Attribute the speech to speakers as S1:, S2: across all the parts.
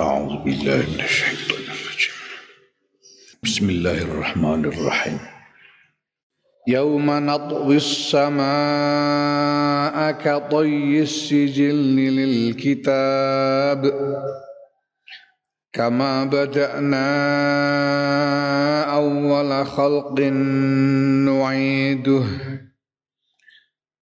S1: أعوذ بالله من الشيطان الرجيم. بسم الله الرحمن الرحيم. يوم نطوي السماء كطي السجل للكتاب. كما بدأنا أول خلق نعيده.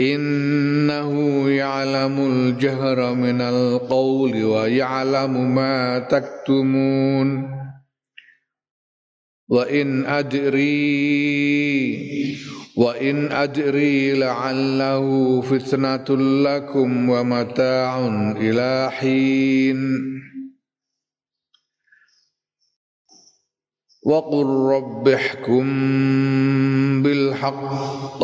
S1: إنه يعلم الجهر من القول ويعلم ما تكتمون. وإن أدري وإن أدري لعله فتنة لكم ومتاع إلى حين. وقل رب احكم بالحق.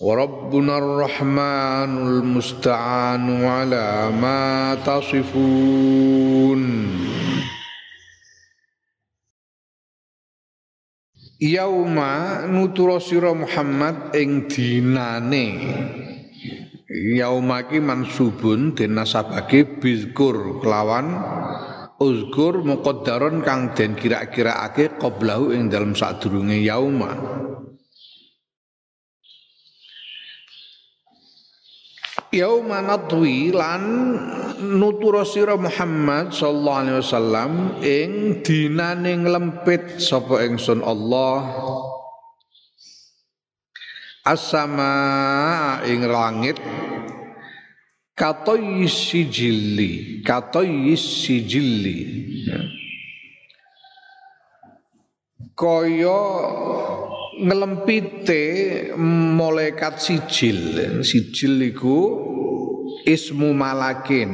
S1: وربنا الرحمن المستعان على ما تصفون Yauma nutura sira Muhammad ing dinane Yauma ki mansubun den nasabake bizkur kelawan uzkur muqaddaron kang den kira-kiraake qablahu ing dalam sadurunge yauma Yauma nadwi lan nutura sira Muhammad sallallahu alaihi wasallam ing dinane nglempit sapa ingsun Allah. Asama ing langit katoy sijili katoy sijili kaya ngelempite malaikat sijil. Sijil iku ismu malakin.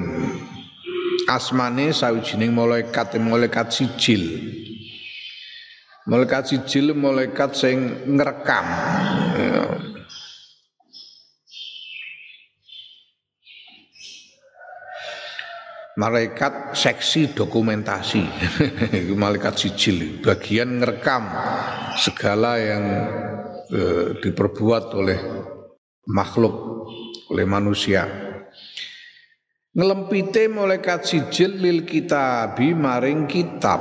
S1: Asmane sawijining malaikat malaikat sijil. Malaikat sijil malaikat sing ngrekam malaikat seksi dokumentasi. Malaikat sijil. Bagian ngerekam segala yang eh, diperbuat oleh makhluk oleh manusia. Ngelempite malaikat sijil lil kitabi maring kitab.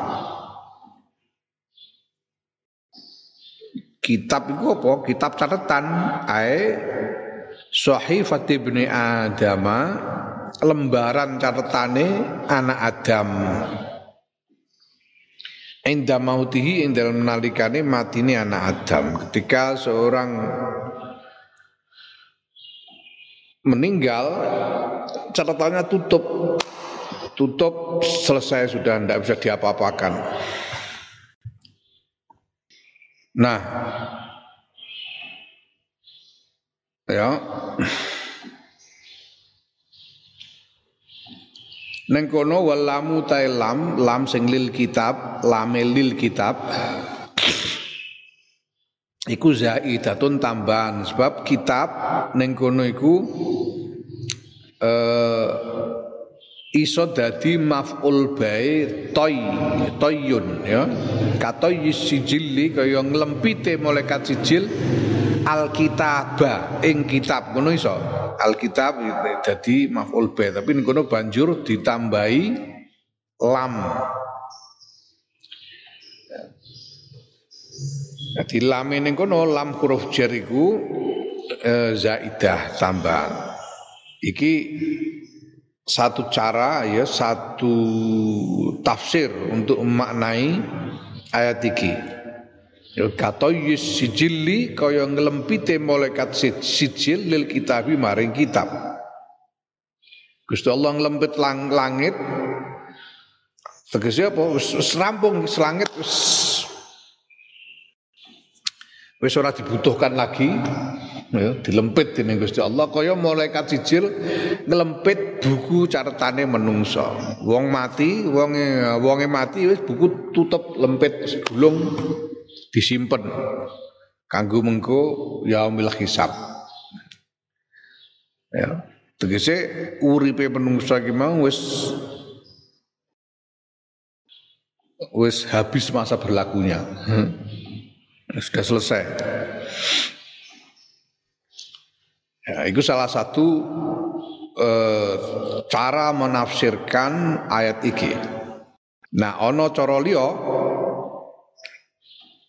S1: Kitab itu apa? Kitab catatan. Ae sahifat ibni adama lembaran catatane anak Adam. Inda mautihi ing dalam nalikane matine anak Adam. Ketika seorang meninggal catatannya tutup. Tutup selesai sudah tidak bisa diapa-apakan. Nah ya Neng kono walamu tae lam lam sing lil kitab lame lil kitab. Iku zaidatun tambahan sebab kitab neng kono iku eh iso dadi maf'ul bae toy toyun ya. Kato sijili kaya nglempite malaikat sijil alkitaba ing kitab ngono iso alkitab dadi maf'ul bi tapi ngono banjur ditambahi lam Jadi lam ini kono lam huruf jar iku e, zaidah tambahan. Iki satu cara ya satu tafsir untuk memaknai ayat iki. Ya katoyis sijili kaya ngelempite malaikat sijil lil kitabi maring kitab. Gusti Allah ngelempit lang langit. Tegese apa? Wis rampung selangit wis ora dibutuhkan lagi. Ya dilempit dening Gusti Allah. Kaya malaikat sijil nglempit buku catetane menungso wong mati wonge wonge mati wis buku tutup lempit gulung disimpen kanggo mengko yaumil hisab ya tegese uripe menungso iki mau wis wis habis masa berlakunya hmm. Sudah selesai. Ya, itu salah satu eh, cara menafsirkan ayat iki. Nah, ono cara liya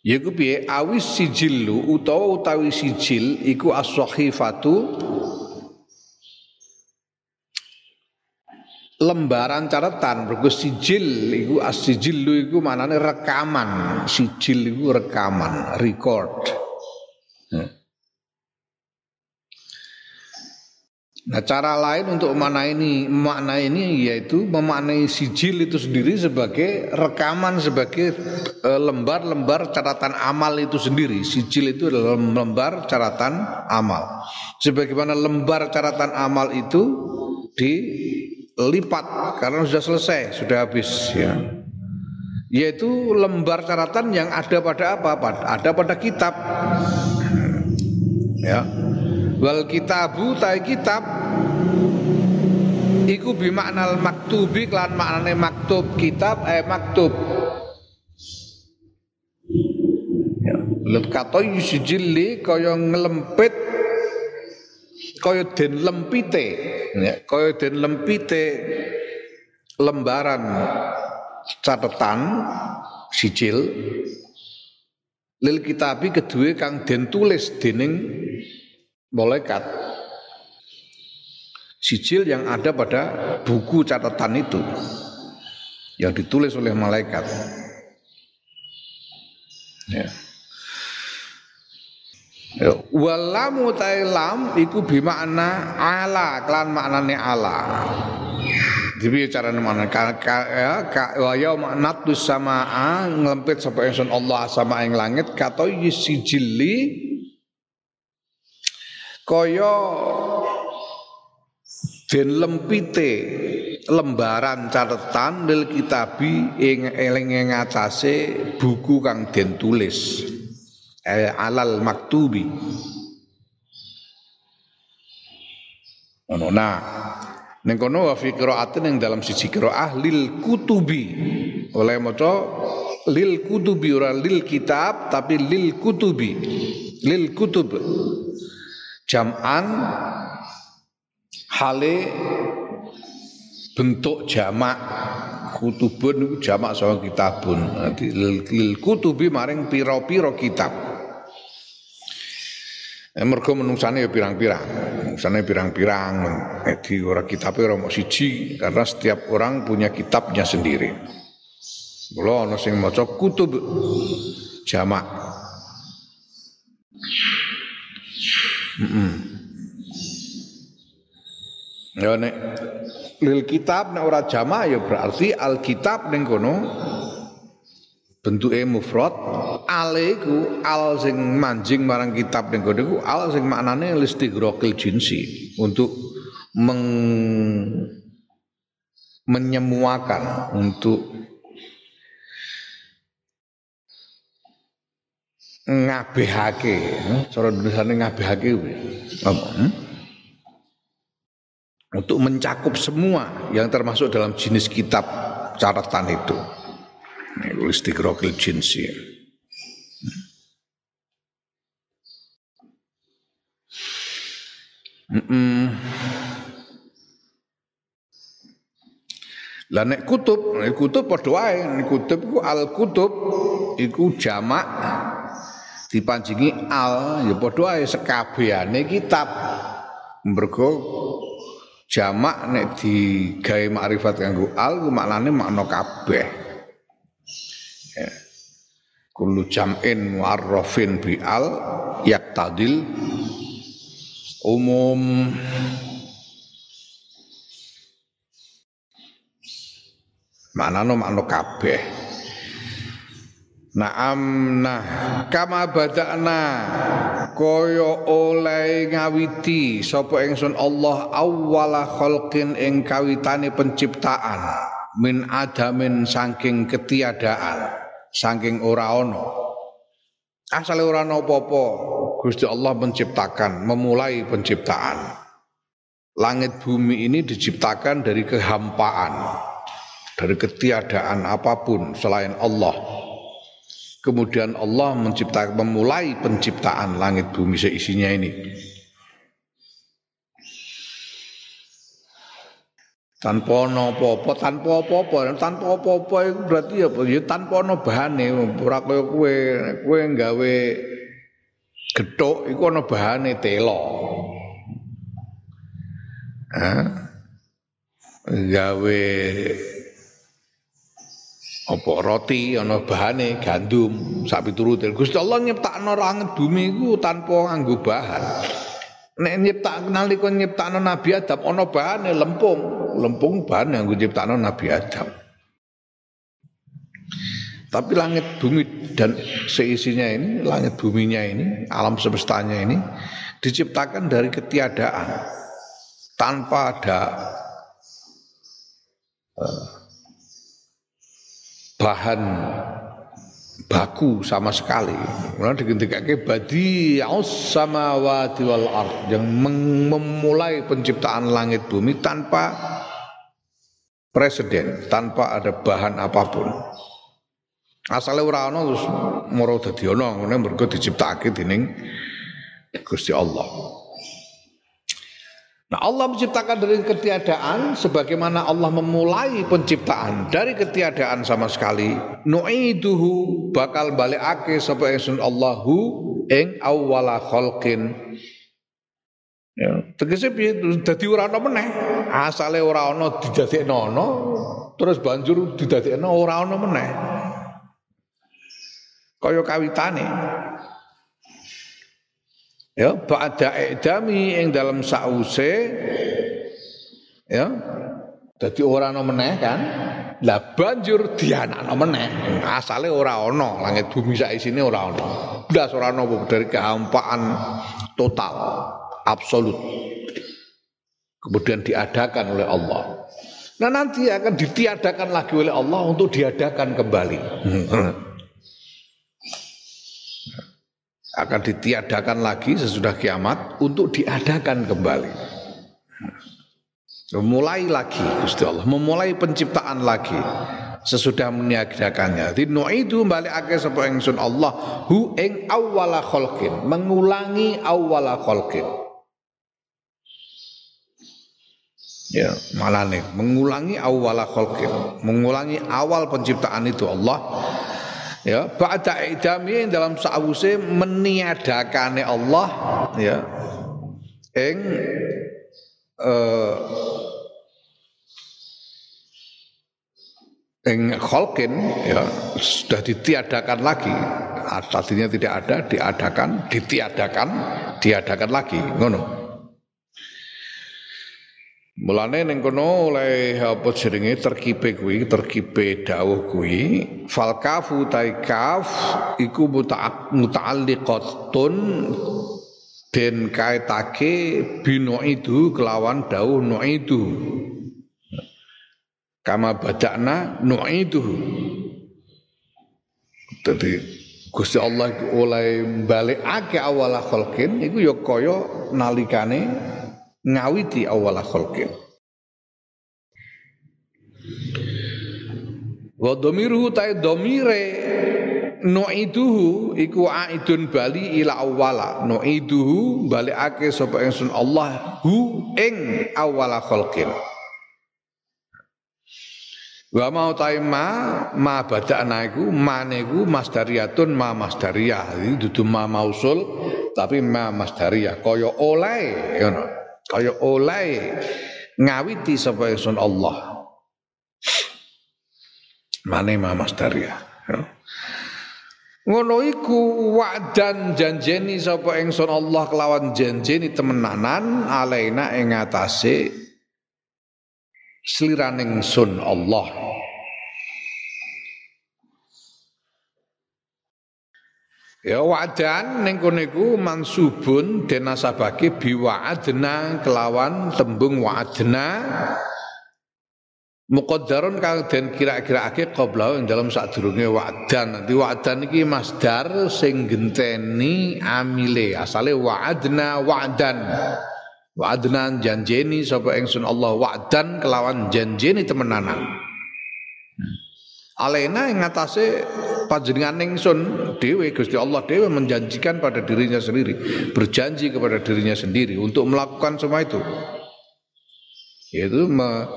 S1: yaiku piye? Awis sijillu utawa utawi sijil iku as-sahifatu lembaran catatan. Mergo sijil iku as-sijillu iku manane rekaman. Sijil iku rekaman record Nah cara lain untuk makna ini makna ini yaitu memaknai sijil itu sendiri sebagai rekaman sebagai eh, lembar-lembar catatan amal itu sendiri. Sijil itu adalah lembar catatan amal. Sebagaimana lembar catatan amal itu di lipat karena sudah selesai, sudah habis ya. Yaitu lembar catatan yang ada pada apa? Ada pada kitab. Ya. Wal kitabu ta kitab iku bimaknal maktubi klan maknane maktub kitab eh maktub. Ya lut kata yusijili kaya ngelempit kaya den lempite. Ya kaya den lempite lembaran catatan sijil lil kitabi kedua kang den tulis dening malaikat. Sijil yang ada pada buku catatan itu yang ditulis oleh malaikat. Ya. Ya, walamu tailam iku bimakna ala klan maknane ala. Jadi cara mana ka, ka, ya, ka, wa yaum natus samaa nglempit sapa ingsun Allah sama ing langit kata sijili kaya den lempite lembaran catatan lil kitabi ing eling ngacase buku kang den tulis. Eh, alal maktubi. Ono nah ning kono wa fi qiraatin ing dalam siji qiraah lil kutubi. Oleh maca lil kutubi ora lil kitab tapi lil kutubi. Lil kutub jam'an hale bentuk jamak kutubun itu jamak sama kitabun nanti lil kutubi maring piro-piro kitab Eh, mergo menungsane ya pirang-pirang. Menungsane pirang-pirang. Di orang kitab ora mau siji karena setiap orang punya kitabnya sendiri. Kula ana sing maca kutub jamak. -mm. Ya nek lil kitab nek ora jamak ya berarti alkitab ning kono bentuke mufrad ale iku al sing manjing marang kitab ning kono iku al sing maknane listighraqil jinsi untuk meng, menyemuakan untuk ngabehake cara tulisane ngabehake apa hmm? untuk mencakup semua yang termasuk dalam jenis kitab catatan itu istiqraqil jinsi. Mm -mm. Lah nek kutub, nek kutub padha wae, kutub iku al kutub iku jamak dipanjingi al ya padha wae sekabehane kitab. Mergo jamak nek digawe makrifat kanggo al ku maknane makna kabeh. Ya. Kullu jam'in mu'arrafin bi al yaktadil umum maknane makna kabeh Naam nah. Kama badakna kaya oleh ngawiti sapa ingsun Allah awwala khalqin ing kawitane penciptaan min adamin saking ketiadaan saking ora ana. Asale ora ana apa-apa Gusti Allah menciptakan memulai penciptaan. Langit bumi ini diciptakan dari kehampaan dari ketiadaan apa pun selain Allah. Kemudian Allah menciptakan memulai penciptaan langit bumi seisinya ini. Tanpa ono apa-apa, tanpa apa-apa, tanpa apa-apa itu berarti apa? Ya tanpa ono bahane, ora kaya kowe, kowe gawe gethuk iku ono bahane telo. Hah? Gawe apa roti ana bahane gandum sak piturute. Gusti Allah nyiptakno langit bumi iku tanpa nganggo bahan. Nek nyiptak nalika nyiptakno Nabi Adam ana bahane lempung. Lempung bahan yang nyiptakno Nabi Adam. Tapi langit bumi dan seisinya ini langit buminya ini alam semestanya ini diciptakan dari ketiadaan. Tanpa ada uh, bahan baku sama sekali. Kemudian digentikake badi samawati wal ard yang memulai penciptaan langit bumi tanpa presiden, tanpa ada bahan apa pun. Asale ora ana terus moro dadi ana ngene mergo diciptakake dening Gusti Allah. Nah Allah menciptakan dari ketiadaan sebagaimana Allah memulai penciptaan dari ketiadaan sama sekali. Nu'iduhu bakal balikake sapa ingsun Allahu ing awwala khalqin. Ya, tegese piye dadi ora ana meneh. Asale ora ana didadekno ana terus banjur didadekno ora ana meneh. Kaya kawitane ya ba'da i'dami ing dalam sause. Ya dadi ora ana meneh kan? Lah banjur dianakno meneh. Asale ora ana langit bumi sak isine ora ana. Blas ora ana dari kehampaan total absolut. Kemudian diadakan oleh Allah. Nah nanti akan ditiadakan lagi oleh Allah untuk diadakan kembali akan ditiadakan lagi sesudah kiamat untuk diadakan kembali. Memulai lagi Gusti Allah, memulai penciptaan lagi sesudah meniadakannya. Jadi itu balik akhir sapa ingsun Allah hu ing awwala khalqin, mengulangi awwala khalqin. Ya, malah nih mengulangi awwala khalqin, mengulangi awal penciptaan itu Allah ya ba'da idami dalam sa'wuse meniadakane Allah ya ing uh, ing kholkin ya sudah ditiadakan lagi. Tadinya tidak ada diadakan ditiadakan diadakan lagi. Ngono Mulane ning kono oleh apa jenenge terkipe kuwi, terkipe dawuh kuwi, fal kafu kaf iku muta'alliqatun den kaitake bino itu kelawan dawuh no itu. Kama badakna no itu. Dadi Gusti Allah oleh balikake awal khalqin iku ya kaya nalikane ngawiti awal khalqin Wa dhamiruhu ta dhamire nu'iduhu iku aidun bali ila awwala nu'iduhu balikake sapa ingsun Allah hu ing awwala khalqin Wa mau taima ma badana iku mane iku masdariyatun ma masdariyah. Iki dudu ma mausul tapi ma masdariyah kaya oleh ngono. Kaya oleh ngawiti sapa ingsun Allah. Mane ma masdariyah. Ngono iku wa'dan janjeni sapa ingsun Allah kelawan janjeni temenanan alaina ing atase sliraning sun Allah Ya wa'dan ning kono iku mansubun denasabake biwa'adna kelawan tembung wa'adna muqaddarun kang den kira-kirake qabla ing dalam sadurunge wa'dan. Nanti wa'dan iki masdar sing genteni amile asale wa'adna wa'dan. Wa'adnan janjeni sapa ingsun Allah wa'dan kelawan janjeni temenanan. Alena yang ngatasi panjenengan ingsun dewe Gusti Allah dewe menjanjikan pada dirinya sendiri, berjanji kepada dirinya sendiri untuk melakukan semua itu. Yaitu me,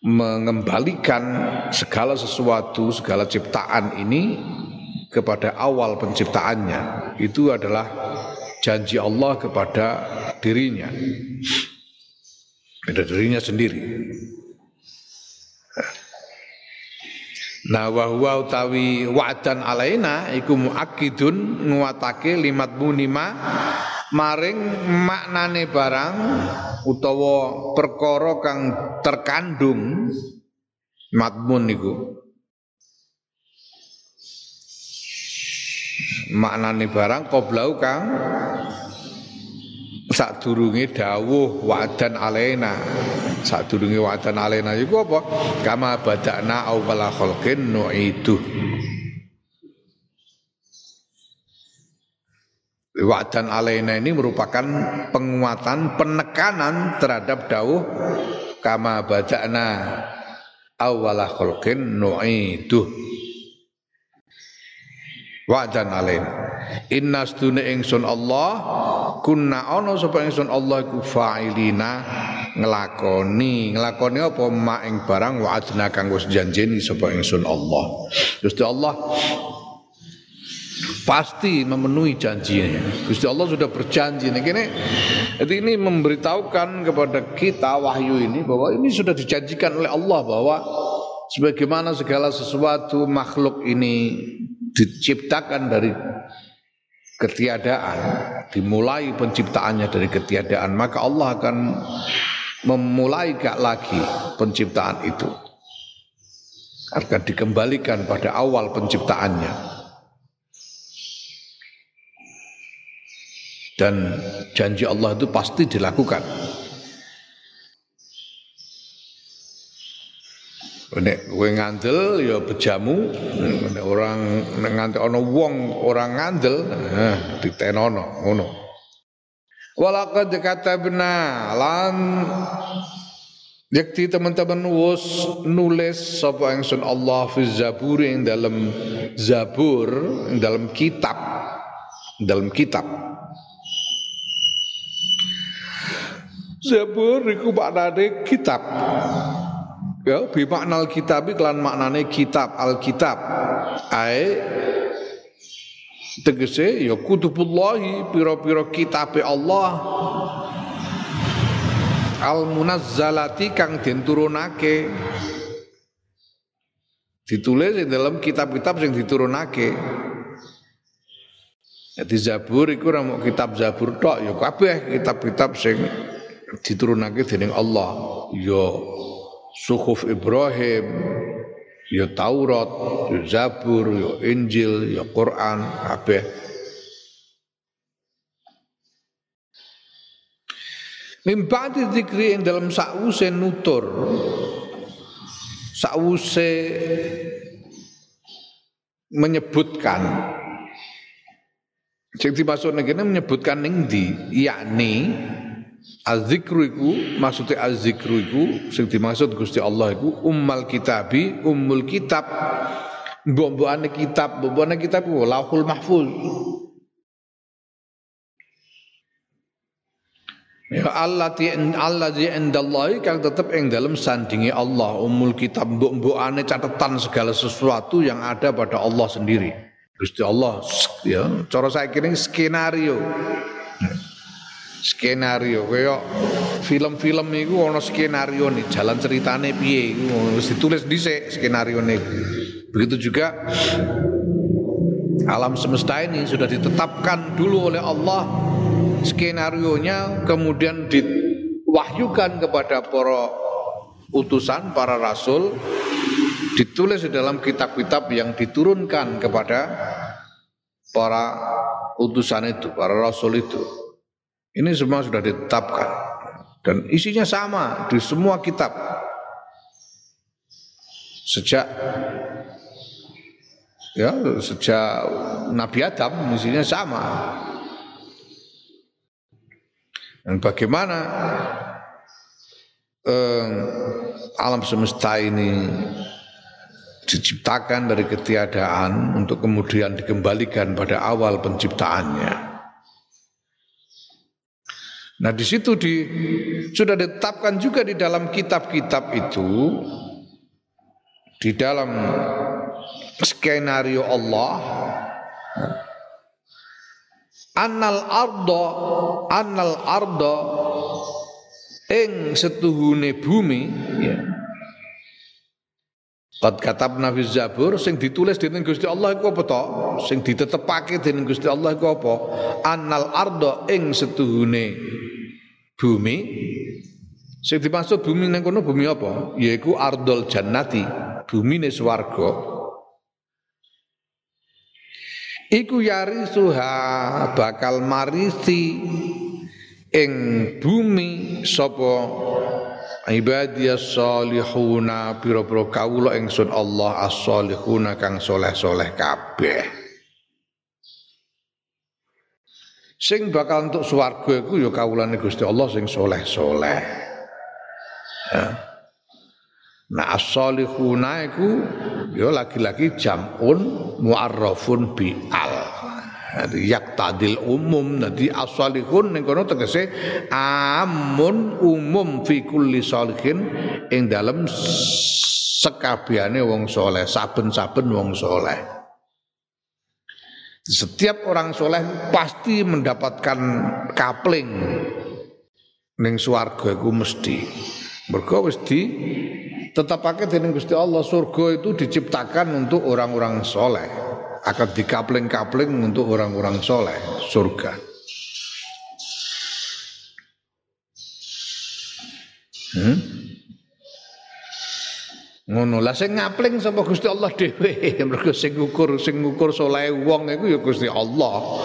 S1: mengembalikan segala sesuatu, segala ciptaan ini kepada awal penciptaannya. Itu adalah janji Allah kepada dirinya pada dirinya sendiri Nah wa huwa utawi wa'dan alaina iku muakkidun nguatake limat munima maring maknane barang utawa perkara kang terkandung matmun niku. Maknane barang qoblau kang sadurunge dawuh wa'dan alaina. Sadurunge wa'dan alaina iku apa? Kama badakna awwala khalqin nu'idu. Wa'dan alaina ini merupakan penguatan penekanan terhadap dawuh kama badakna awwala khalqin nu'idu wa'dan alaina. Inna stune ingsun Allah kunna ana sapa ingsun Allah iku fa'ilina nglakoni nglakoni apa? Mak ing barang wa'adna kang wis janjeni sapa ingsun Allah. Gusti Allah pasti memenuhi janjinya. Gusti Allah sudah berjanji. Ini kini jadi ini memberitahukan kepada kita wahyu ini bahwa ini sudah dijanjikan oleh Allah bahwa sebagaimana segala sesuatu makhluk ini diciptakan dari ketiadaan, dimulai penciptaannya dari ketiadaan, maka Allah akan memulai gak lagi penciptaan itu. Akan dikembalikan pada awal penciptaannya. Dan janji Allah itu pasti dilakukan. Nek kowe ngandel ya bejamu, nek orang nek nganti ana wong orang ngandel, nah ditenono ngono. Walaqad katabna lan Yakti teman-teman wus nulis sapa ingsun Allah fi Zabur ing dalam Zabur ing dalam kitab dalam kitab. Zabur iku maknane kitab ya bi maknal kitab kelan maknane kitab alkitab. Ae tegese ya kutubullahi pira-pira kitabe Allah. Al munazzalati kang den turunake. Ditulis di dalam kitab-kitab yang diturunake. Jadi Zabur iku ora kitab Zabur tok ya kabeh kitab-kitab sing diturunake dening Allah. Ya suhuf Ibrahim, ya Taurat, ya Zabur, ya Injil, ya Quran, kabeh. Mimpati zikri yang dalam sa'use nutur. Sa'use menyebutkan. Sing dimaksud ngene menyebutkan ning di yakni Az-zikru iku maksudnya az-zikru iku sing dimaksud Gusti Allah iku ummal kitabi ummul kitab. Mbok-mbokane kitab mbok-mbokane kitab iku lauhul mahfuz. Ya Allah ti Allah di indallahi kang tetep ing dalam sandingi Allah umul kitab. Mbok-mbokane catatan segala sesuatu yang ada pada Allah sendiri. Gusti Allah ya cara saya kira skenario skenario. Kaya film-film itu ono skenario nih. Jalan ceritane piye iku wis ditulis dhisik skenario nih begitu juga alam semesta ini sudah ditetapkan dulu oleh Allah skenario nya kemudian diwahyukan kepada para utusan para rasul ditulis di dalam kitab-kitab yang diturunkan kepada para utusan itu para rasul itu ini semua sudah ditetapkan dan isinya sama di semua kitab. Sejak ya sejak Nabi Adam isinya sama. Dan bagaimana eh, alam semesta ini diciptakan dari ketiadaan untuk kemudian dikembalikan pada awal penciptaannya. Nah di situ di, sudah ditetapkan juga di dalam kitab-kitab itu di dalam skenario Allah annal ardo annal ardo ing setuhune bumi ya Qad katabna fi Zabur sing ditulis dening Gusti Allah iku apa to? Sing ditetepake dening Gusti Allah iku apa? Annal ardo ing setuhune bumi. Sing dimaksud bumi nang kono bumi apa? Yaiku ardol jannati bumine swarga. Iku yarisuha bakal marisi ing bumi sapa? Ibadiyas salihuna pira-pira kawula ingsun Allah as-salihuna kang soleh-soleh kabeh Sing bakal untuk swarga iku ya kawulane Gusti Allah sing soleh-soleh. Ya. Nah as-solihuna iku ya lagi-lagi jamun muarrafun bi al. yak tadil umum nanti as-salihun ning kono tegese amun umum fi kulli salihin ing dalem sekabehane wong soleh saben-saben wong soleh setiap orang soleh pasti mendapatkan kapling ning swarga iku mesti. Mergo wis di tetapake dening Gusti Allah surga itu diciptakan untuk orang-orang soleh. Akan dikapling-kapling untuk orang-orang soleh surga. Hmm? Ngono. Lah sing ngapling sapa Gusti Allah dhewe? Mergo sing ngukur sing ngukur saleh wong iku ya Gusti Allah.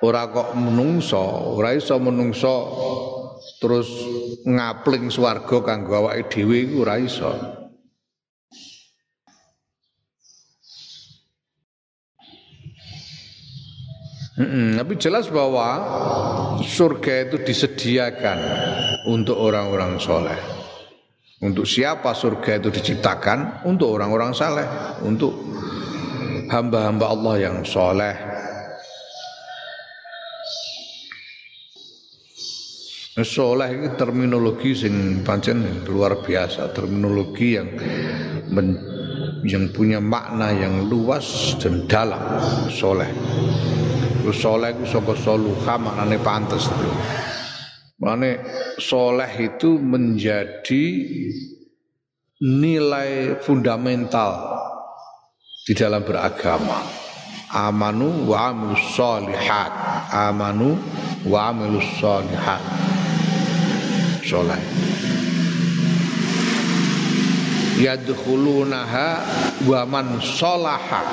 S1: Ora kok menungso ora iso menungso terus ngapling swarga kanggo awake dhewe iku ora iso. Tapi jelas bahwa surga itu disediakan untuk orang-orang soleh. Untuk siapa surga itu diciptakan? Untuk orang-orang saleh, untuk hamba-hamba Allah yang soleh. Soleh itu terminologi yang pancen luar biasa, terminologi yang men, yang punya makna yang luas dan dalam. Soleh. Terus soleh itu soko soluha maknanya pantas. Mane soleh itu menjadi nilai fundamental di dalam beragama. Amanu wa amilus solihat. Amanu wa amilus solihat. Soleh. Yadkhulunaha wa man solaha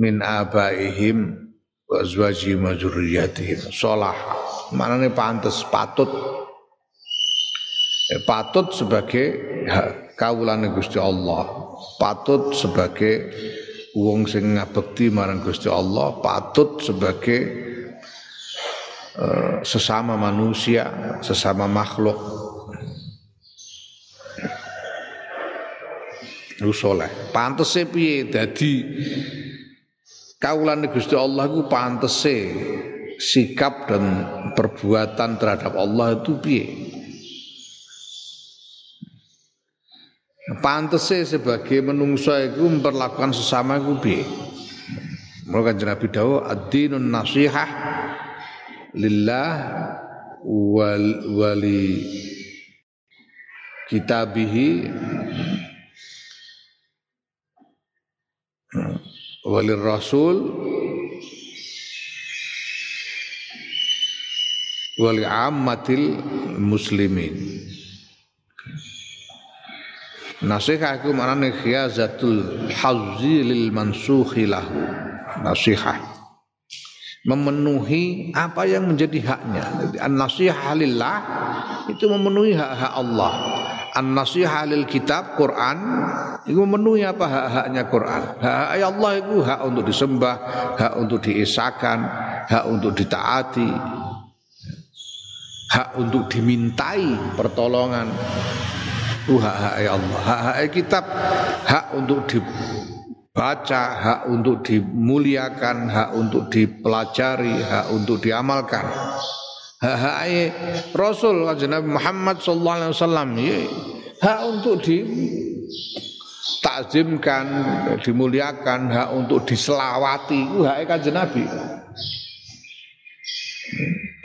S1: min abaihim wa azwajihim wa zurriyatihim. Solaha manane pantes patut eh, patut sebagai kawulane Gusti Allah patut sebagai wong sing ngabekti marang Gusti Allah patut sebagai uh, sesama manusia, sesama makhluk. Lu soleh. Pantes piye dadi kaulan Gusti Allah ku pantese sikap dan perbuatan terhadap Allah itu piye? Pantese sebagai menungso iku memperlakukan sesama iku piye? Mula kanjeng Nabi ad-dinun nasihah lillah wal wali kitabihi wali rasul wali ammatil muslimin Nasihat itu maknanya khiyazatul hazzi lil mansukhi lahu. Nasihat memenuhi apa yang menjadi haknya. An-nasihah lillah itu memenuhi hak-hak Allah. An-nasihah lil kitab Quran itu memenuhi apa hak-haknya Quran. Hak Allah itu hak untuk disembah, hak untuk diisahkan, hak untuk ditaati, hak untuk dimintai pertolongan. Itu hak-hak Allah. Hak-hak kitab hak untuk dibaca hak untuk dimuliakan hak untuk dipelajari hak untuk diamalkan hak-hak Rasul Nabi Muhammad sallallahu alaihi wasallam hak untuk di takzimkan, dimuliakan, hak untuk diselawati, itu hak kanjeng Nabi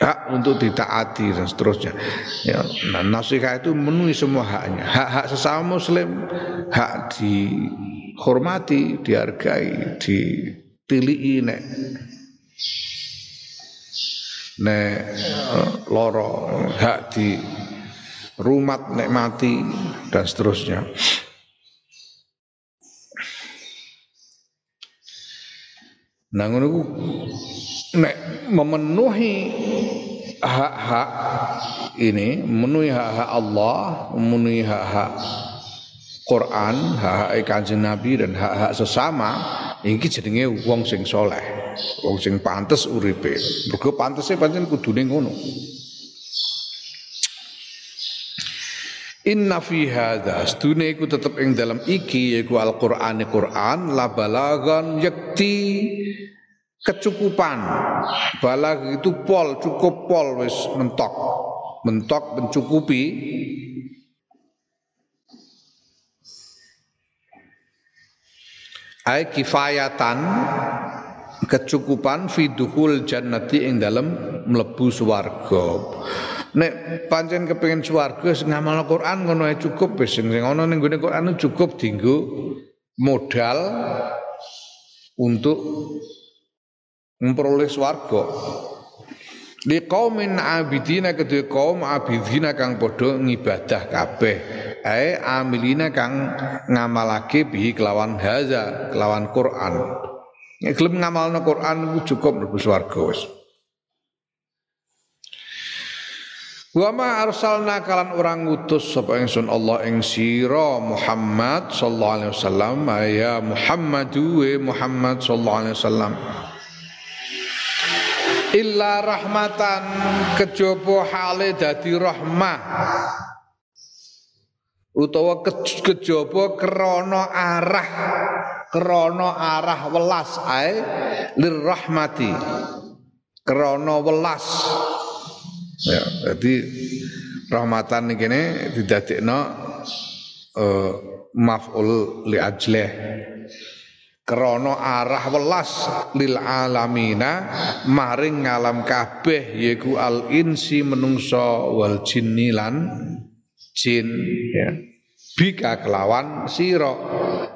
S1: hak untuk ditaati dan seterusnya. Ya, nah, nasihat itu memenuhi semua haknya. Hak-hak sesama muslim, hak dihormati, dihargai, ditilii nek eh, loro, hak di rumat nek mati dan seterusnya. Nah ngono nek memenuhi hak-hak ini memenuhi hak-hak Allah, memenuhi hak-hak Quran, hak-hak Kanjeng Nabi dan hak-hak sesama, iki jenenge wong sing soleh, wong sing pantes uripe. Mergo pantese pancen kudune ngono. Inna fi hadza stune iku tetep ing dalam iki yaiku Al-Qur'ane Qur'an la balagan yakti kecukupan balag itu pol cukup pol wis mentok mentok mencukupi ay kifayatan kecukupan fidukul jannati ing dalam mlebu swarga. Nek pancen kepengin swarga sing ngamal Quran ngono ae cukup wis sing ana ning Quran cukup dienggo modal untuk memperoleh swarga di kaumin abidina kedua kaum abidina kang podo ngibadah kabeh. Ae amilina kang ngamalake bihi kelawan haza kelawan Quran. Nek gelem ngamalno Quran cukup mlebu swarga wis. Wa ma arsalna kalan orang ngutus sapa ingsun Allah ing sira Muhammad sallallahu alaihi wasallam. Ya Muhammadu Muhammad sallallahu alaihi wasallam illa rahmatan kejaba hale dadi rahmah. Utawa kejaba krana arah krana arah welas ae lirrahmati. Krana welas. Ya jadi rahmatan iki ne didadekno uh, maf'ul li ajlih krana arah welas lil alamina maring ngalam kabeh yaiku al insi menungso wal jinni lan jin ya. Bika kelawan sira.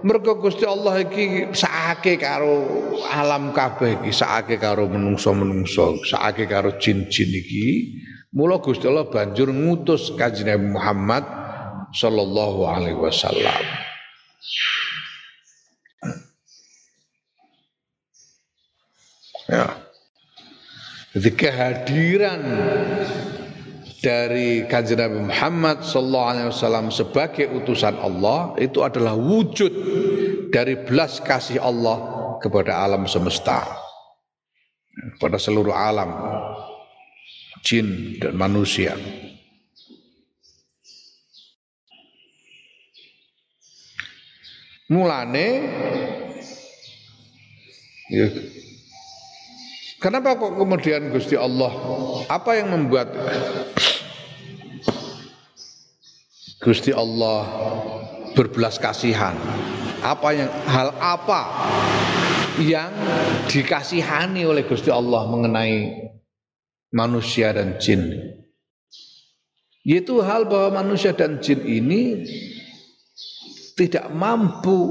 S1: Mergo Gusti Allah iki sakake karo alam kabeh iki sakake karo menungso-menungso sakake karo jin-jin iki. Mula Gusti Allah banjur ngutus kanjeng Muhammad sallallahu alaihi wasallam Ya. Jadi kehadiran dari kanjeng Nabi Muhammad sallallahu alaihi wasallam sebagai utusan Allah itu adalah wujud dari belas kasih Allah kepada alam semesta kepada seluruh alam jin dan manusia. Mulane ya, Kenapa kok kemudian Gusti Allah apa yang membuat Gusti Allah berbelas kasihan? Apa yang hal apa yang dikasihani oleh Gusti Allah mengenai manusia dan jin? Yaitu hal bahwa manusia dan jin ini tidak mampu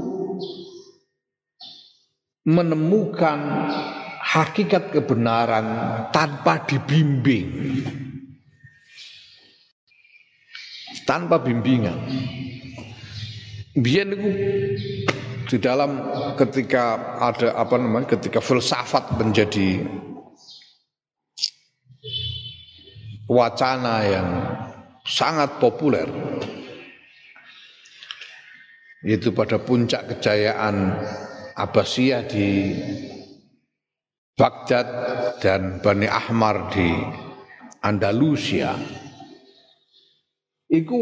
S1: menemukan hakikat kebenaran tanpa dibimbing. Tanpa bimbingan. Biar di dalam ketika ada apa namanya ketika filsafat menjadi wacana yang sangat populer itu pada puncak kejayaan Abbasiyah di Baghdad dan Bani Ahmar di Andalusia itu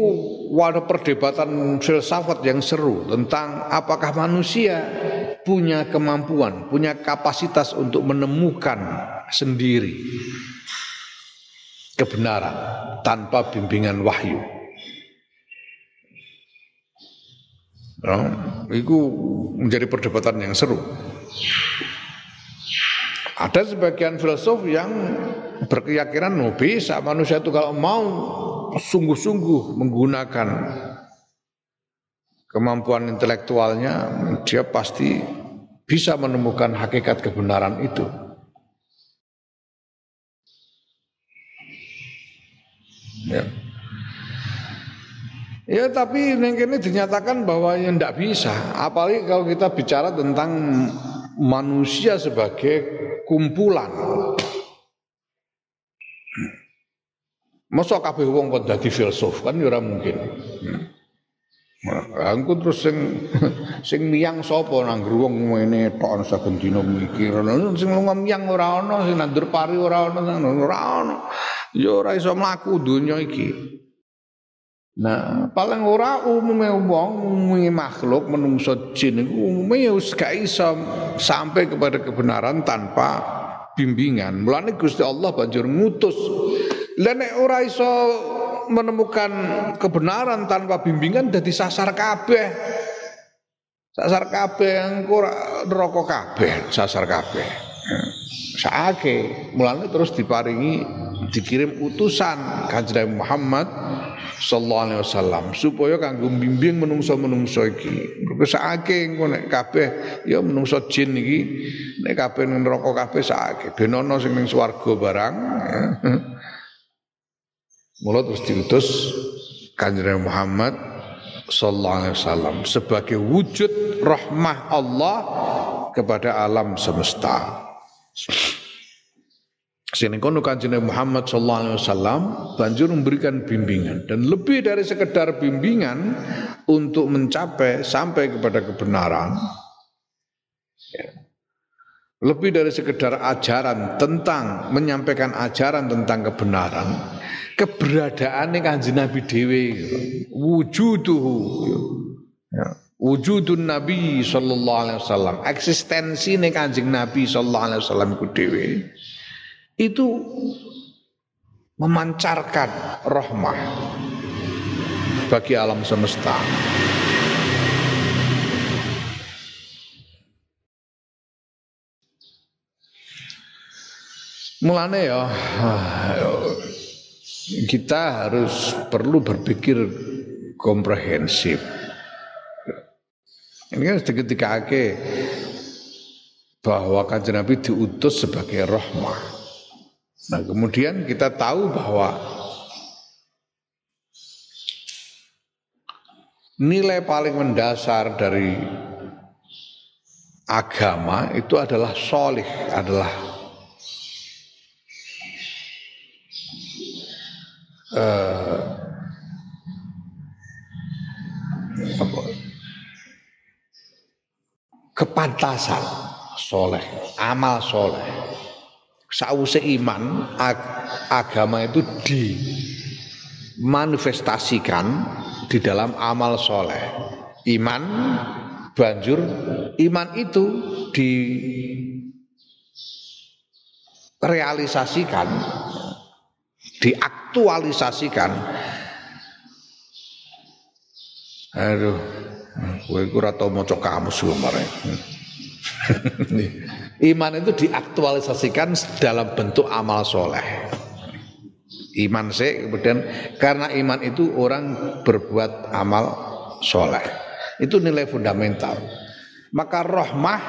S1: ada perdebatan filsafat yang seru tentang apakah manusia punya kemampuan, punya kapasitas untuk menemukan sendiri kebenaran tanpa bimbingan wahyu. Nah, itu menjadi perdebatan yang seru. Ada sebagian filsuf yang berkeyakinan no, bisa manusia itu kalau mau sungguh-sungguh menggunakan kemampuan intelektualnya, dia pasti bisa menemukan hakikat kebenaran itu. Ya. Ya tapi ini dinyatakan bahwa yang tidak bisa. Apalagi kalau kita bicara tentang manusia sebagai kumpulan. Masa kabeh wong kok dadi filsuf kan ya ora mungkin. Aku terus sing sing miyang sapa nang wong ngene tok saben dina mikir. Sing miyang ora ana, sing nandur pari ora ana, ora ana. Ya ora iso mlaku donya iki. Nah, paling ora umume wong, umume makhluk menungso jin iku umume ya wis gak iso sampai kepada kebenaran tanpa bimbingan. Mulane Gusti Allah banjur ngutus. Lah nek ora iso menemukan kebenaran tanpa bimbingan dadi sasar kabeh. Sasar kabeh engko neraka kabeh, sasar kabeh. Saake, mulane terus diparingi dikirim utusan Kanjeng Muhammad sallallahu alaihi wasallam supaya kanggo bimbing menungso-menungso iki. Mergo sakake engko nek kabeh ya menungso jin iki nek kabeh ning neraka kabeh sakake ben ana sing ning swarga barang. Ya. Mula terus diutus Kanjeng Muhammad sallallahu alaihi wasallam sebagai wujud rahmah Allah kepada alam semesta. Sini kono kanjeng Muhammad sallallahu alaihi wasallam banjur memberikan bimbingan dan lebih dari sekedar bimbingan untuk mencapai sampai kepada kebenaran. Lebih dari sekedar ajaran tentang menyampaikan ajaran tentang kebenaran, keberadaan kanjeng Nabi dewi wujuduhu. Ya. Wujudun Nabi sallallahu alaihi wasallam, eksistensi kanjeng Nabi sallallahu alaihi wasallam ku dewi itu memancarkan rahmah bagi alam semesta. Mulane ya kita harus perlu berpikir komprehensif. Ini kan ketika bahwa kanjeng Nabi diutus sebagai rahmah. Nah kemudian kita tahu bahwa nilai paling mendasar dari agama itu adalah solih, adalah uh, apa, kepantasan soleh, amal soleh. sause iman ag agama itu dimanifestasikan di dalam amal soleh. Iman banjur iman itu di realisasikan diaktualisasikan. Aduh gue kurang tau mau kamus iman itu diaktualisasikan dalam bentuk amal soleh. Iman sih kemudian karena iman itu orang berbuat amal soleh. Itu nilai fundamental. Maka rohmah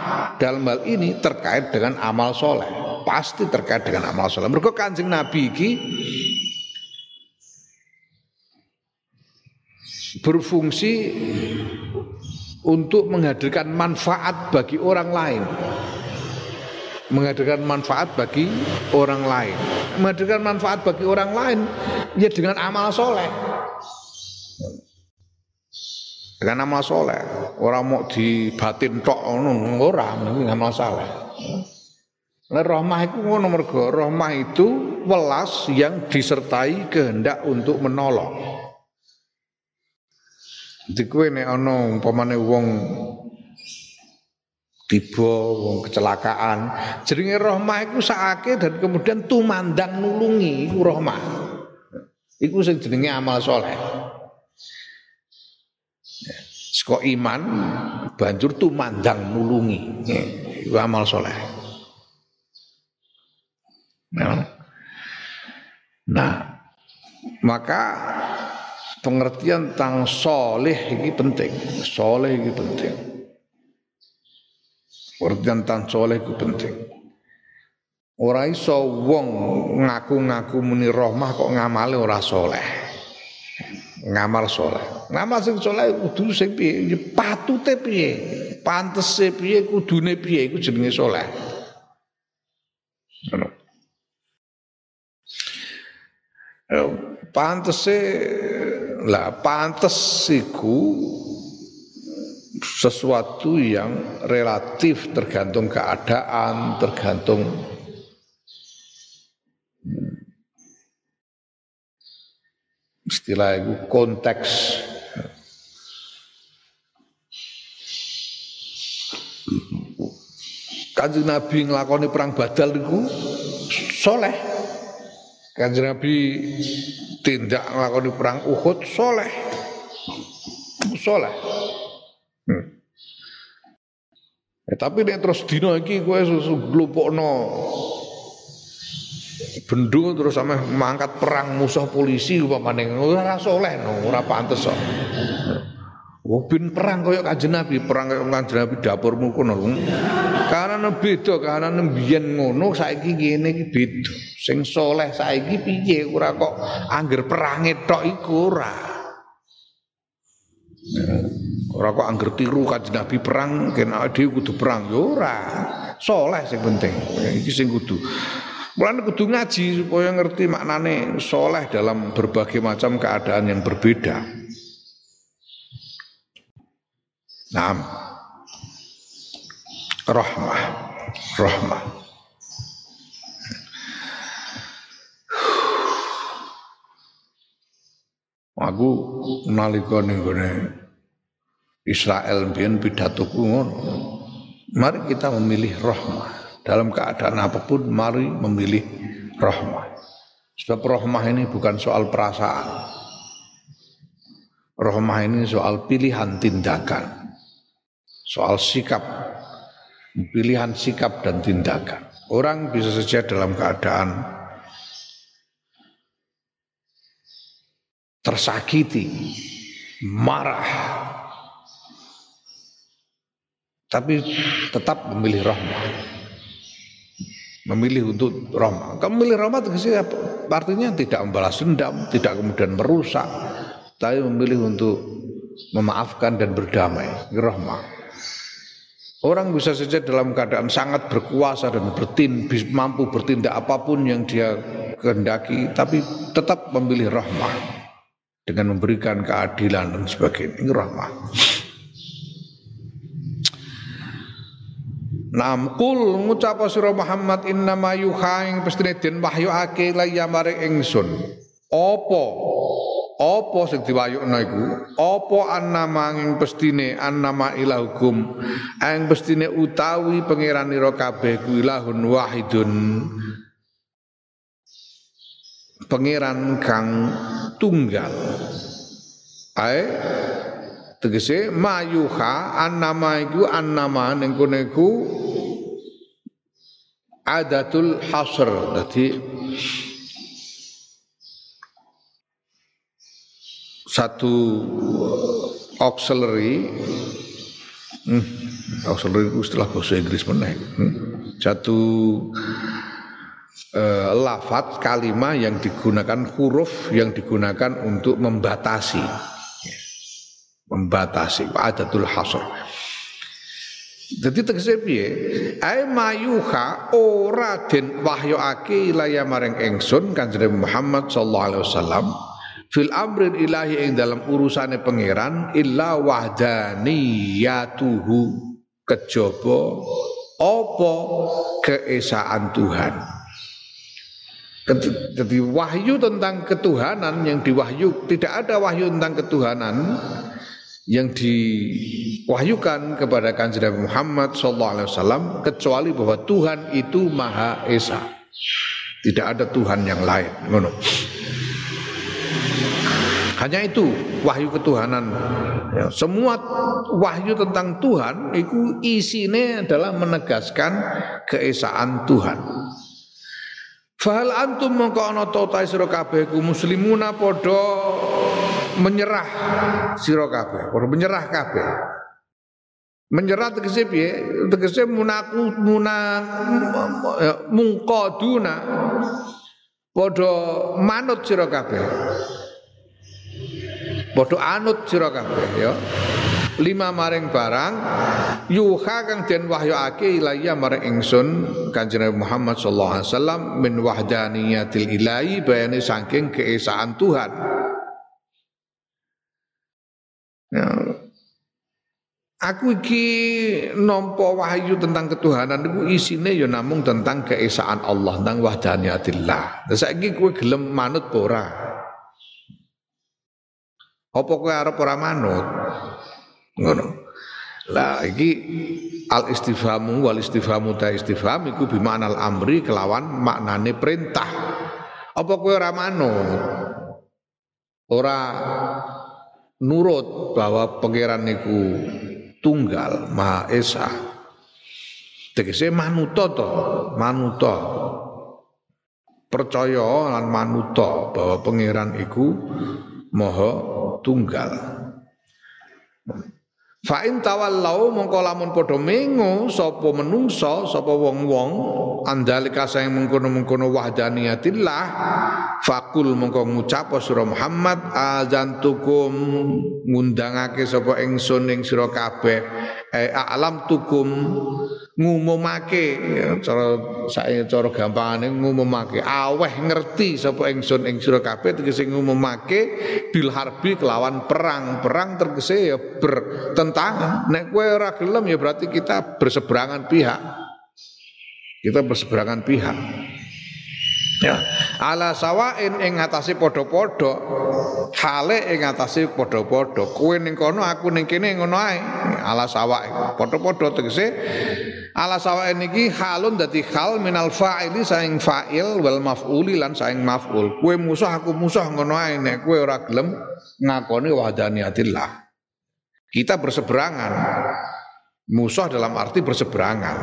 S1: dalam hal ini terkait dengan amal soleh. Pasti terkait dengan amal soleh. Mereka kancing nabi ini berfungsi untuk menghadirkan manfaat bagi orang lain. Menghadirkan manfaat bagi orang lain. Menghadirkan manfaat bagi orang lain ya dengan amal soleh. Dengan amal soleh. Orang mau di batin tok orang amal soleh. Nah, rahmah itu ngono mergo rahmah itu welas yang disertai kehendak untuk menolong. Jadi kowe nek ana umpamane wong tiba wong kecelakaan, jenenge rahmah iku sakake dan kemudian tumandang nulungi iku rahmah. Iku sing jenenge amal soleh. Seko iman banjur tumandang nulungi. Iku amal soleh. Nah, maka pengertian tentang soleh ini penting. Soleh ini penting. Pengertian tentang soleh itu penting. Ora iso wong ngaku-ngaku muni rahmah kok ngamale ora soleh. Ngamal soleh. Ngamal sing soleh kudu sing piye? Ya patute piye? Pantese piye? Kudune piye iku jenenge soleh. Ngono. Pantese lah pantes iku sesuatu yang relatif tergantung keadaan, tergantung istilah itu konteks Kanjeng Nabi ngelakoni perang Badal itu soleh. Kanjeng Nabi tindak ngelakoni perang Uhud soleh. Soleh. Hmm. Ya, tapi nek terus dino iki kowe glupokno bendung terus sampe mangkat perang musuh polisi upamane ora soleh no, ora pantes kok. Oh bin perang koyo kanjeng Nabi, perang koyo kanjeng Nabi dapurmu kono. Karena beda, karena mbiyen ngono saiki ngene iki beda. Sing soleh saiki piye ora kok angger perange tok iku ora. Ora kok angger tiru kanjeng Nabi perang kena dhewe kudu perang ya. Soleh sing penting. Iki sing kudu. Mulane kudu ngaji supaya ngerti maknane soleh dalam berbagai macam keadaan yang berbeda. Naam. Rahmah. Rahmah. Aku nalika ning Israel mbiyen pidatoku ngono. Mari kita memilih rahmah. Dalam keadaan apa pun mari memilih rahmah. Sebab rahmah ini bukan soal perasaan. Rahmah ini soal pilihan tindakan. Soal sikap. Pilihan sikap dan tindakan. Orang bisa saja dalam keadaan tersakiti, marah, tapi tetap memilih rahmah. Memilih untuk rahmah. Kamu memilih rahmah apa? Artinya tidak membalas dendam, tidak kemudian merusak, tapi memilih untuk memaafkan dan berdamai. Rahmah. Orang bisa saja dalam keadaan sangat berkuasa dan bertin, mampu bertindak apa pun yang dia kehendaki, tapi tetap memilih rahmah dengan memberikan keadilan dan sebagainya. Ini rahmah. Nam kul ngucap sira Muhammad innama yuha ing pestine den laya maring ingsun. Apa? Apa sing diwayukna iku? Apa annama ing pestine annama ilahukum ing pestine utawi pangeranira kabeh ku ilahun wahidun pangeran kang tunggal. Ae tegese mayuha annama iku annama ning kene iku adatul hasr dadi satu auxiliary. Hmm, auxiliary itu istilah bahasa Inggris mana hmm, satu uh, lafat kalimat yang digunakan huruf yang digunakan untuk membatasi. Membatasi adatul hasr. Jadi tegese piye? Ai mayuha ora den wahyuake ilaya maring ingsun kanjeng Muhammad sallallahu alaihi wasallam fil amrin ilahi ing dalam urusane pangeran illa wahdaniyatuhu kejaba apa keesaan Tuhan jadi wahyu tentang ketuhanan yang diwahyu tidak ada wahyu tentang ketuhanan yang diwahyukan kepada kanjeng Muhammad sallallahu alaihi wasallam kecuali bahwa Tuhan itu Maha Esa. Tidak ada Tuhan yang lain. Ngono. Hanya itu wahyu ketuhanan. Ya, semua wahyu tentang Tuhan itu isinya adalah menegaskan keesaan Tuhan. Fahal antum mongko ana ta sira kabeh ku muslimuna padha menyerah sira kabeh, menyerah kabeh. Menyerah tegese piye? Tegese munaku munang mungqaduna padha manut sira kabeh. Padha anut sira kabeh ya. lima maring barang yuha kang den wahyuake ilaya maring ingsun Kanjeng Muhammad sallallahu alaihi wasallam min wahdaniyatil ilahi bayane saking keesaan Tuhan Ya. Aku iki nampa wahyu tentang ketuhanan iku isine ya namung tentang keesaan Allah, tentang wahdaniyatillah. Lah saiki kowe gelem manut ora? Apa kowe arep ora manut? Ngono. Lah iki al istifhamu wal istifhamu ta istifham iku bimanal amri kelawan maknane perintah. Apa kowe ora manut? Ora nurut bahwa pangeran niku tunggal Maha Esa. Tegese manuto to, manuto. Percaya lan manuto bahwa pangeran iku Maha tunggal. Fa in tawallau mongko lamun padha mengo sapa menungsa sapa wong-wong andalika sing mengkono-mengkono wahdaniyatillah fakul mongko ngucap sira Muhammad azantukum ngundangake sapa ingsun ing sira kabeh. Eh, alam tukum ngumumake cara saya cara gampangane ngumumake. Aweh ngerti sapa ingsun ing sira kabeh tegese ngumumake bil harbi kelawan perang. Perang tegese ya bertentangan nek kowe ora gelem ya berarti kita berseberangan pihak kita berseberangan pihak Ya. Ala sawain ing ngatasi padha-padha. Hale ing ngatasi padha-padha. Kowe ning kono aku ning kene ngono ae. Ala sawain. Padha-padha tegese ala sawain iki halun dadi hal minal fa'ili saing fa'il wal maf'uli lan saing maf'ul. Kowe musuh aku musuh ngono ae nek kowe ora gelem ngakoni wahdaniyatillah. Kita berseberangan. Musuh dalam arti berseberangan.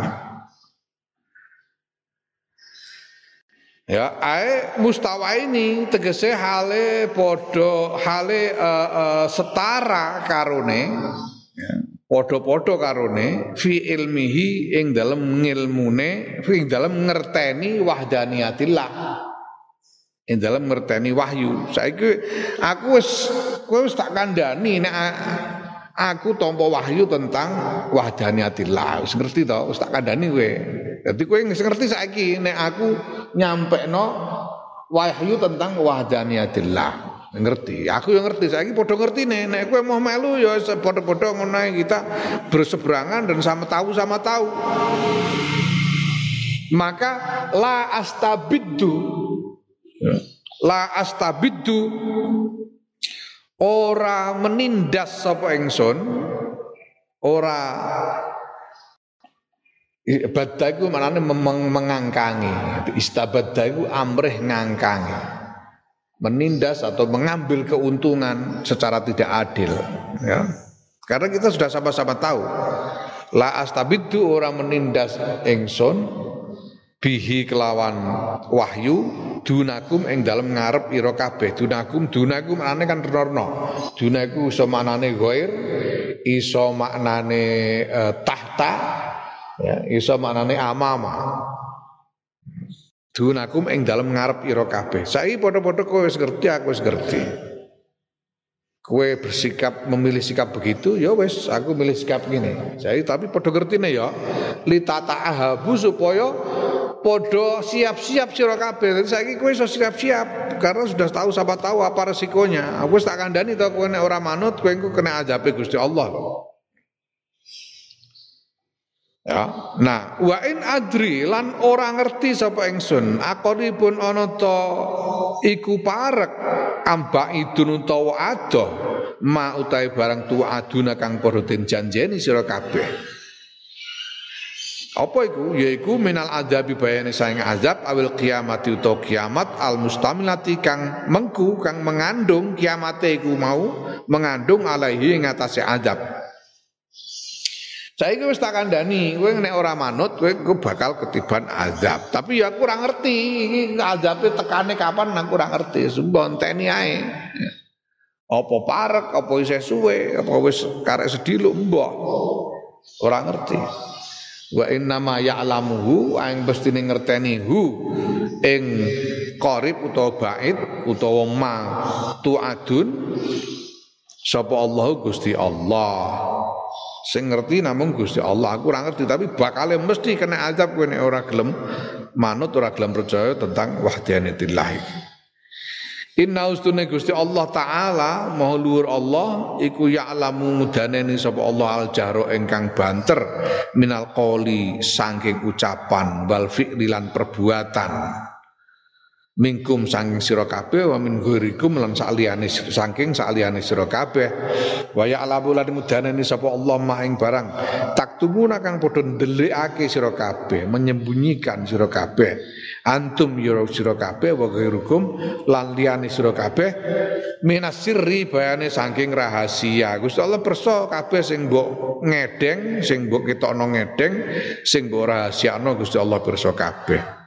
S1: Ya, ae mustawa ini tegese hale podo hale uh, uh, setara karone ya, podo-podo karone fi ilmihi ing dalam ngilmune fi ing dalam ngerteni wahdaniyatillah ing dalam ngerteni wahyu saiki aku wis kowe wis tak kandhani nek aku tampa wahyu tentang wahdaniyatillah wis ngerti to? Wis tak kandhani kowe. Dadi kowe wis ngerti saiki nek aku nyampe no wahyu tentang wahdaniyatillah ngerti. Aku yang ngerti, saya podo ngerti nih. Nek kowe mau melu ya podo-podo ngono kita berseberangan dan sama tahu sama tahu. Maka la astabiddu. La astabiddu ora menindas sapa ingsun ora Badha iku manane mengangkangi. Istabadha iku amrih ngangkangi. Menindas atau mengambil keuntungan secara tidak adil, ya. Karena kita sudah sama-sama tahu la astabidu orang menindas ingsun bihi kelawan wahyu dunakum ing dalem ngarep ira kabeh. Dunakum dunakum maknane kan renorno. Dunaku iso maknane ghair iso maknane uh, tahta ya iso maknane amama. Dunakum ing dalem ngarep ira kabeh. Saiki padha-padha kowe wis ngerti aku wis ngerti. Kowe bersikap memilih sikap begitu ya wis aku milih sikap gini jadi tapi padha ngertine ya litata ahabu supaya podo siap-siap sira kabeh dadi saiki kowe iso siap-siap karena sudah tahu siapa tahu apa resikonya aku tak kandhani to kowe nek ora manut kowe engko kena azabe Gusti Allah Ya. Nah, wa in adri lan ora ngerti sapa ingsun, akoripun ana to iku parek amba idun utawa adoh ma utahe barang tu aduna kang padha den janjeni sira kabeh. Apa iku? Yaiku minal adabi bayane saing azab awil kiamati utawa kiamat al mustamilati kang mengku kang mengandung kiamate iku mau mengandung alaihi ing atase azab. Saya wis tak kandhani, kowe nek ora manut kowe bakal ketiban azab. Tapi ya ora ngerti iki azabe tekane kapan nang ora ngerti. Sumpah enteni ae. Apa parek, apa isih suwe, apa wis karek sediluk mbah. Ora ngerti. Wa inna ma ya'lamuhu aing mestine ngerteni hu ing qarib utawa bait utawa ma tu'adun sapa Allah Gusti Allah. Sing ngerti namung Gusti Allah. Aku ora ngerti tapi bakal mesti kena azab kowe nek ora gelem manut ora gelem percaya tentang wahdaniyatillah. Inna ustune Gusti Allah taala maha luhur Allah iku ya'lamu mudaneni sapa Allah al jahra ingkang banter minal qoli saking ucapan wal fi'li perbuatan mingkum saking sira kabeh wa min ghurikum lan saliyane saking saliyane sira kabeh. Wa ya alamu lan mudanani sapa Allah mah ing barang. Taktumuna kang padha ndelikake sira kabeh menyembunyikan sira kabeh. Antum yura sira kabeh wa ghairukum lan liyane sira kabeh. Minas sirri bayane saking rahasia. Gusti Allah perso kabeh sing mbok ngedeng sing mbok ketokno ngedeng sing mbok rahasiano Gusti Allah perso kabeh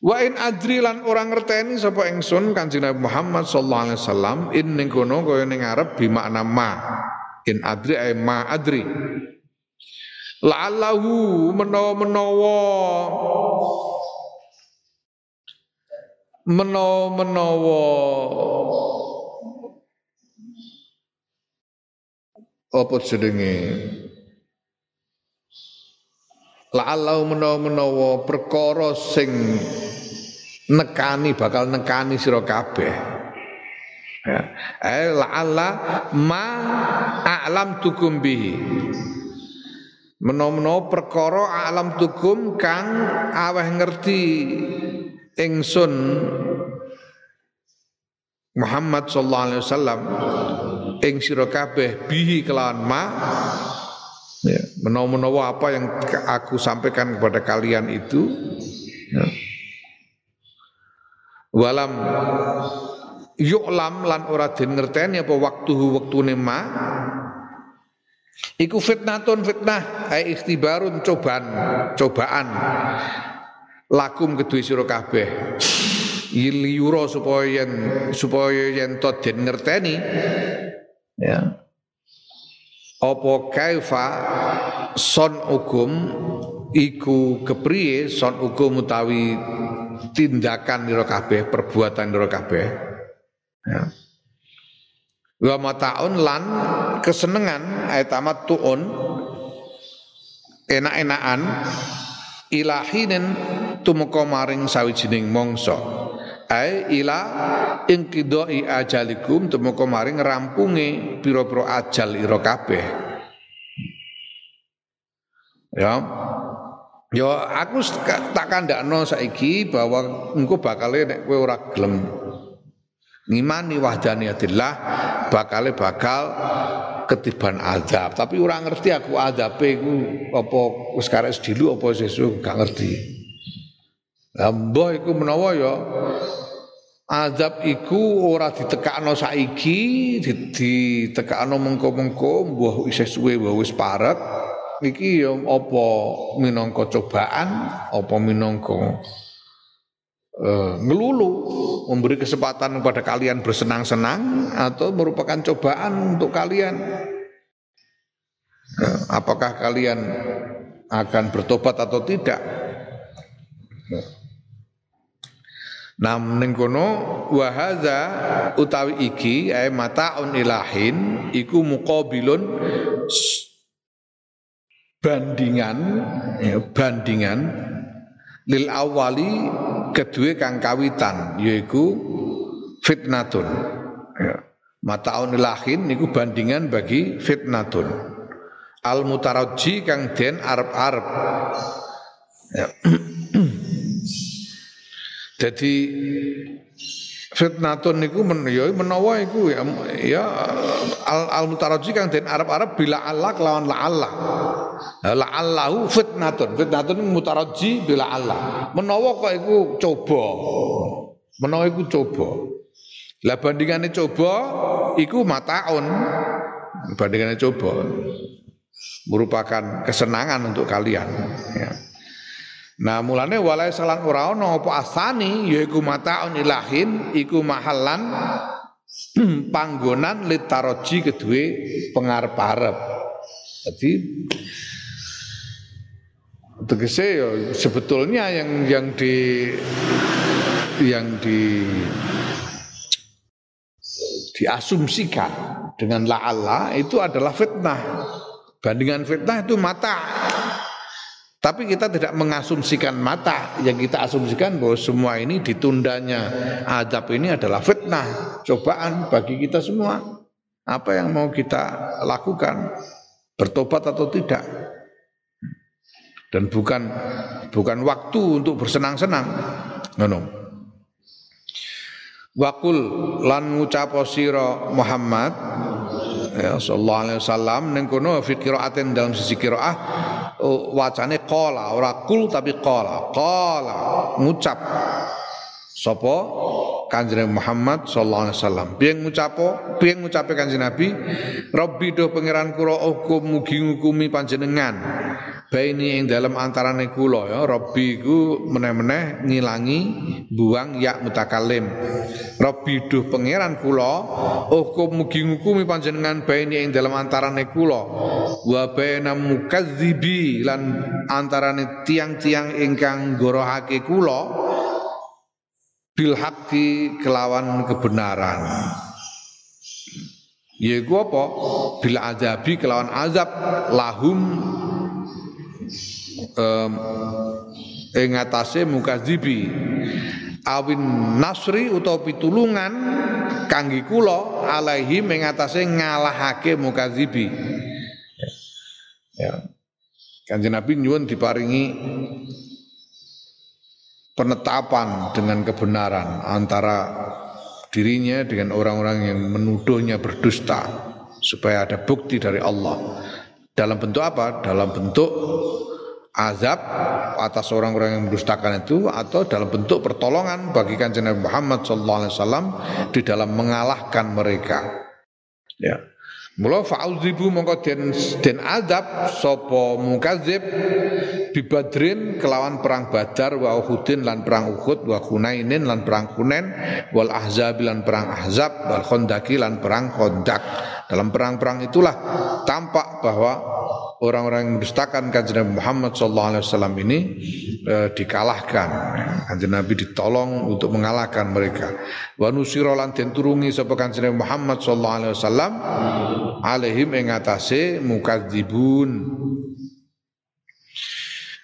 S1: Wa in adri lan ora ngerteni sapa ingsun Kanjeng Nabi Muhammad sallallahu alaihi wasallam in ning kono kaya ning arep bi makna ma. In adri ay ma adri. La'allahu menawa-menawa menawa-menawa apa jenenge la'allahu menawa-menawa perkara sing nekani bakal nekani sira kabeh. Ya. Eh la'alla ma a'lam tukum bihi. Menawa perkara alam tukum kang aweh ngerti ingsun Muhammad sallallahu alaihi wasallam ing sira kabeh bihi kelawan ma. Ya. Menawa-menawa apa yang aku sampaikan kepada kalian itu ya walam yu'lam lan ora den ngerteni apa waktu wektune ma. Iku fitnatun fitnah ai ikhtibarun cobaan cobaan. Lakum kedue sira kabeh. Yura supaya yen supaya yen to den ngerteni. Ya. Apa kaifa son hukum iku kepriye? Son hukum utawi tindakan nira kabeh, perbuatan nira kabeh. Ya. Wa mataun lan kesenengan ayat amat tuun enak-enakan ilahinin tumeka maring sawijining mongso ai ila inqidai ajalikum temoko maring rampunge pira-pira ajal ira kabeh ya Ya aku tak kandakno saiki bahwa engko bakale nek kowe ora gelem ngimani wahdaniyatillah bakale bakal ketiban azab. Tapi ora ngerti aku azabe iku apa wis karek dilu apa sesuk gak ngerti. Lah mbah iku menawa ya azab iku ora ditekakno saiki ditekakno mengko-mengko mbah isih suwe wis parek iki ya apa minangka cobaan apa minangka uh, ngelulu memberi kesempatan kepada kalian bersenang-senang atau merupakan cobaan untuk kalian? Uh, apakah kalian akan bertobat atau tidak? Nah ning kono utawi iki ay mataun ilahin iku muqabilun bandingan ya, bandingan lil awali kedua kang kawitan yaiku fitnatun ya. mataun lahin niku bandingan bagi fitnatun al mutaraji kang den arab-arab ya. jadi fitnatun niku men ya menawa iku ya, ya al, al mutaraji kang den arab-arab bila Allah lawan la Allah La'allahu fitnatun. Fitnatun mutaraji bila Allah. Menawa kok iku coba. Menawa iku coba. Lah bandingane coba iku mataun. Bandingane coba merupakan kesenangan untuk kalian ya. Nah mulane walai salan ora ana apa asani yaiku mataun ilahin iku mahalan panggonan litaroji kedue pengarep-arep. Jadi tegese ya sebetulnya yang yang di yang di diasumsikan dengan la'alla itu adalah fitnah. Bandingan fitnah itu mata. Tapi kita tidak mengasumsikan mata. Yang kita asumsikan bahwa semua ini ditundanya adab ini adalah fitnah, cobaan bagi kita semua. Apa yang mau kita lakukan? Bertobat atau tidak? dan bukan bukan waktu untuk bersenang-senang ngono Wakul lan ngucap sira Muhammad ya sallallahu alaihi wasallam ning kono fi qiraatin dalam sisi qiraah oh, wacane qala ora kul tapi qala. Qala ngucap. Sapa Kanjeng Muhammad sallallahu alaihi wasallam. Piye ngucapo? Piye ngucape Kanjeng Nabi? Rabbi do pangeran kula hukum mugi ngukumi panjenengan. Baini ing dalam antarane kula ya Rabbi iku meneh-meneh ngilangi buang ya mutakalim. Rabbi duh pangeran kula hukum mugi ngukumi panjenengan baini ing dalam antarane kula wa baina mukadzibi lan antarane tiang-tiang ingkang gorohake kula bil kelawan kebenaran. Yaiku apa? Bil azabi kelawan azab. Lahum um, ing atase mukadzibi awin nasri utawa pitulungan kangge kula alaihi ing ngalahake mukadzibi ya. Kanjeng Nabi nyuwun diparingi penetapan dengan kebenaran antara dirinya dengan orang-orang yang menuduhnya berdusta supaya ada bukti dari Allah dalam bentuk apa? Dalam bentuk azab atas orang-orang yang mendustakan itu atau dalam bentuk pertolongan bagi kanjeng Nabi Muhammad SAW di dalam mengalahkan mereka. Ya. Mula fa'udzibu mongko den den adab sapa mukadzib bi badrin kelawan perang Badar wa Uhudin lan perang Uhud wa Hunainin lan perang Hunain wal Ahzab lan perang Ahzab wal Khandaqi lan perang Khandaq. Dalam perang-perang itulah tampak bahwa orang-orang yang mendustakan kanjeng Nabi Muhammad SAW ini e, dikalahkan. Kanjeng Nabi ditolong untuk mengalahkan mereka. Wa nusira lan den turungi sapa kanjeng Nabi Muhammad SAW alaihim ing atase mukadzibun.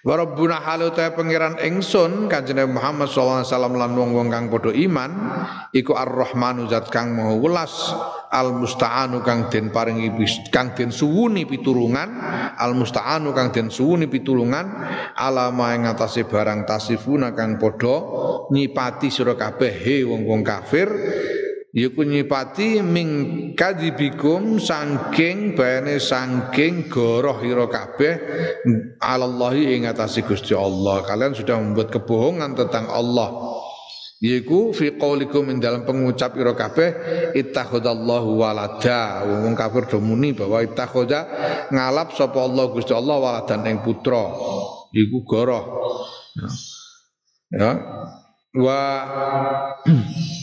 S1: Wa rabbuna halu ta pangeran ingsun kanjeng Muhammad sallallahu alaihi wasallam lan wong-wong kang padha iman iku Ar-Rahmanu zat kang maha welas Al Musta'anu kang den paringi kang den suwuni pitulungan Al Musta'anu kang den suwuni pitulungan alama ing atase barang tasifuna kang padha nyipati sira kabeh wong-wong kafir Yiku nyipati ming kadibikum sangking bayane sangking goroh ira kabeh alallahi ing atase Gusti Allah. Kalian sudah membuat kebohongan tentang Allah. Yiku fi qaulikum ing dalam pengucap ira kabeh ittakhadallahu walada. Wong kafir do muni bahwa ittakhadha ngalap sapa Allah Gusti Allah waladan ing putra. Iku goroh. Ya. ya. Wa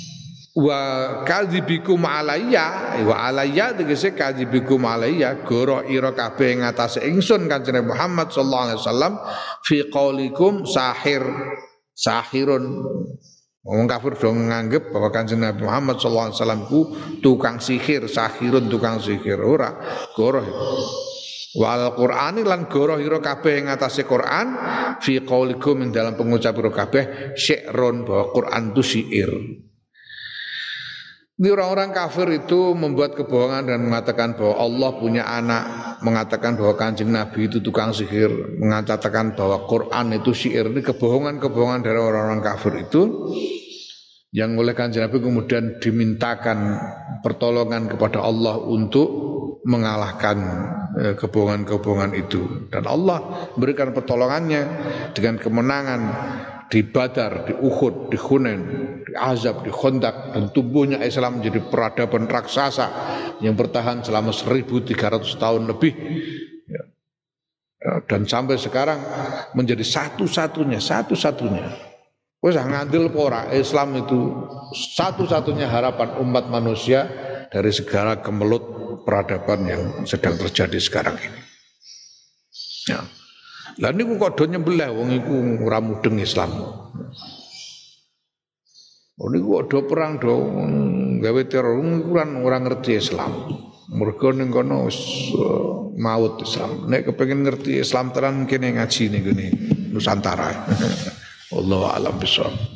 S1: wa kadzibikum alayya wa alayya tegese kadzibikum alayya goro ira kabeh ing atase ingsun kanjeng Muhammad sallallahu alaihi wasallam fi qaulikum sahir sahirun Wong kafir dong nganggep bahwa kanjeng Nabi Muhammad sallallahu alaihi wasallam ku tukang sihir, sahirun tukang sihir ora, goroh. Wal Qur'ani lan goroh ira kabeh ing atase Quran fi qaulikum dalam pengucap ira kabeh syi'run bahwa Quran itu syair. Ini orang-orang kafir itu membuat kebohongan dan mengatakan bahwa Allah punya anak, mengatakan bahwa kanjeng Nabi itu tukang sihir, mengatakan bahwa Quran itu sihir. Ini kebohongan-kebohongan dari orang-orang kafir itu yang oleh kanjeng Nabi kemudian dimintakan pertolongan kepada Allah untuk mengalahkan eh, kebohongan-kebohongan itu. Dan Allah berikan pertolongannya dengan kemenangan di Badar, di Uhud, di Hunain, di Azab, di Khandaq dan tumbuhnya Islam menjadi peradaban raksasa yang bertahan selama 1300 tahun lebih. Ya. Ya, dan sampai sekarang menjadi satu-satunya, satu-satunya. Wes ngandil pora Islam itu satu-satunya harapan umat manusia dari segala kemelut peradaban yang sedang terjadi sekarang ini. Ya. Lah niku kok do nyembelih wong iku ora mudeng Islam. Oh niku kok do perang do gawe teror ukuran ora ngerti Islam. Mergo ning kono uh, maut Islam. Nek kepengin ngerti Islam tenan kene ngaji ning Nusantara. Allah alam bisawab.